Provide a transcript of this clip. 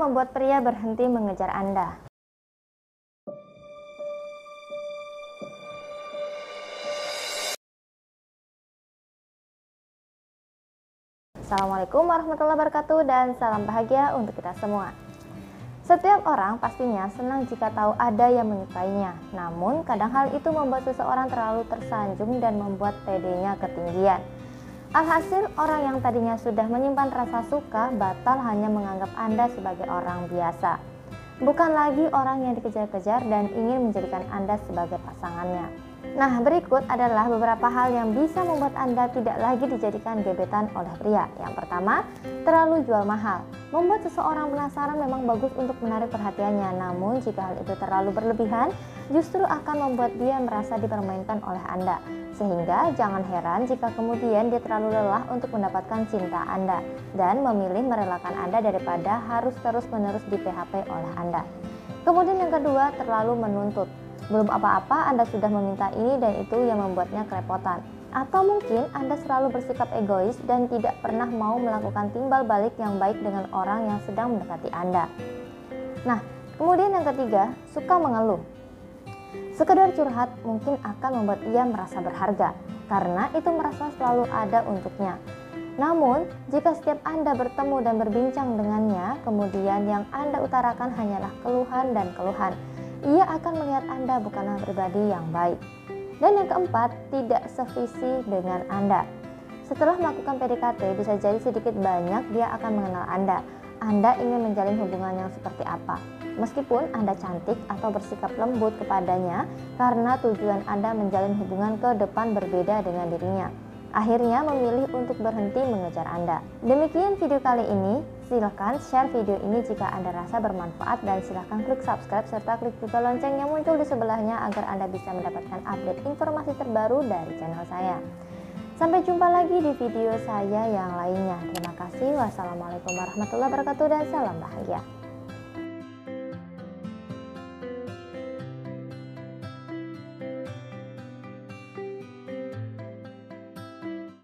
membuat pria berhenti mengejar Anda? Assalamualaikum warahmatullahi wabarakatuh dan salam bahagia untuk kita semua. Setiap orang pastinya senang jika tahu ada yang menyukainya. Namun, kadang hal itu membuat seseorang terlalu tersanjung dan membuat pedenya ketinggian. Alhasil, orang yang tadinya sudah menyimpan rasa suka batal hanya menganggap Anda sebagai orang biasa. Bukan lagi orang yang dikejar-kejar dan ingin menjadikan Anda sebagai pasangannya. Nah, berikut adalah beberapa hal yang bisa membuat Anda tidak lagi dijadikan gebetan oleh pria. Yang pertama, terlalu jual mahal. Membuat seseorang penasaran memang bagus untuk menarik perhatiannya, namun jika hal itu terlalu berlebihan, justru akan membuat dia merasa dipermainkan oleh Anda. Sehingga jangan heran jika kemudian dia terlalu lelah untuk mendapatkan cinta Anda dan memilih merelakan Anda daripada harus terus-menerus di PHP oleh Anda. Kemudian yang kedua, terlalu menuntut. Belum apa-apa Anda sudah meminta ini dan itu yang membuatnya kerepotan. Atau mungkin Anda selalu bersikap egois dan tidak pernah mau melakukan timbal balik yang baik dengan orang yang sedang mendekati Anda. Nah, kemudian yang ketiga, suka mengeluh. Sekedar curhat mungkin akan membuat ia merasa berharga karena itu merasa selalu ada untuknya. Namun, jika setiap Anda bertemu dan berbincang dengannya, kemudian yang Anda utarakan hanyalah keluhan dan keluhan, ia akan melihat Anda bukanlah pribadi yang baik. Dan yang keempat, tidak sevisi dengan Anda. Setelah melakukan PDKT, bisa jadi sedikit banyak dia akan mengenal Anda. Anda ingin menjalin hubungan yang seperti apa. Meskipun Anda cantik atau bersikap lembut kepadanya, karena tujuan Anda menjalin hubungan ke depan berbeda dengan dirinya akhirnya memilih untuk berhenti mengejar Anda. Demikian video kali ini. Silahkan share video ini jika Anda rasa bermanfaat dan silahkan klik subscribe serta klik juga lonceng yang muncul di sebelahnya agar Anda bisa mendapatkan update informasi terbaru dari channel saya. Sampai jumpa lagi di video saya yang lainnya. Terima kasih. Wassalamualaikum warahmatullahi wabarakatuh dan salam bahagia.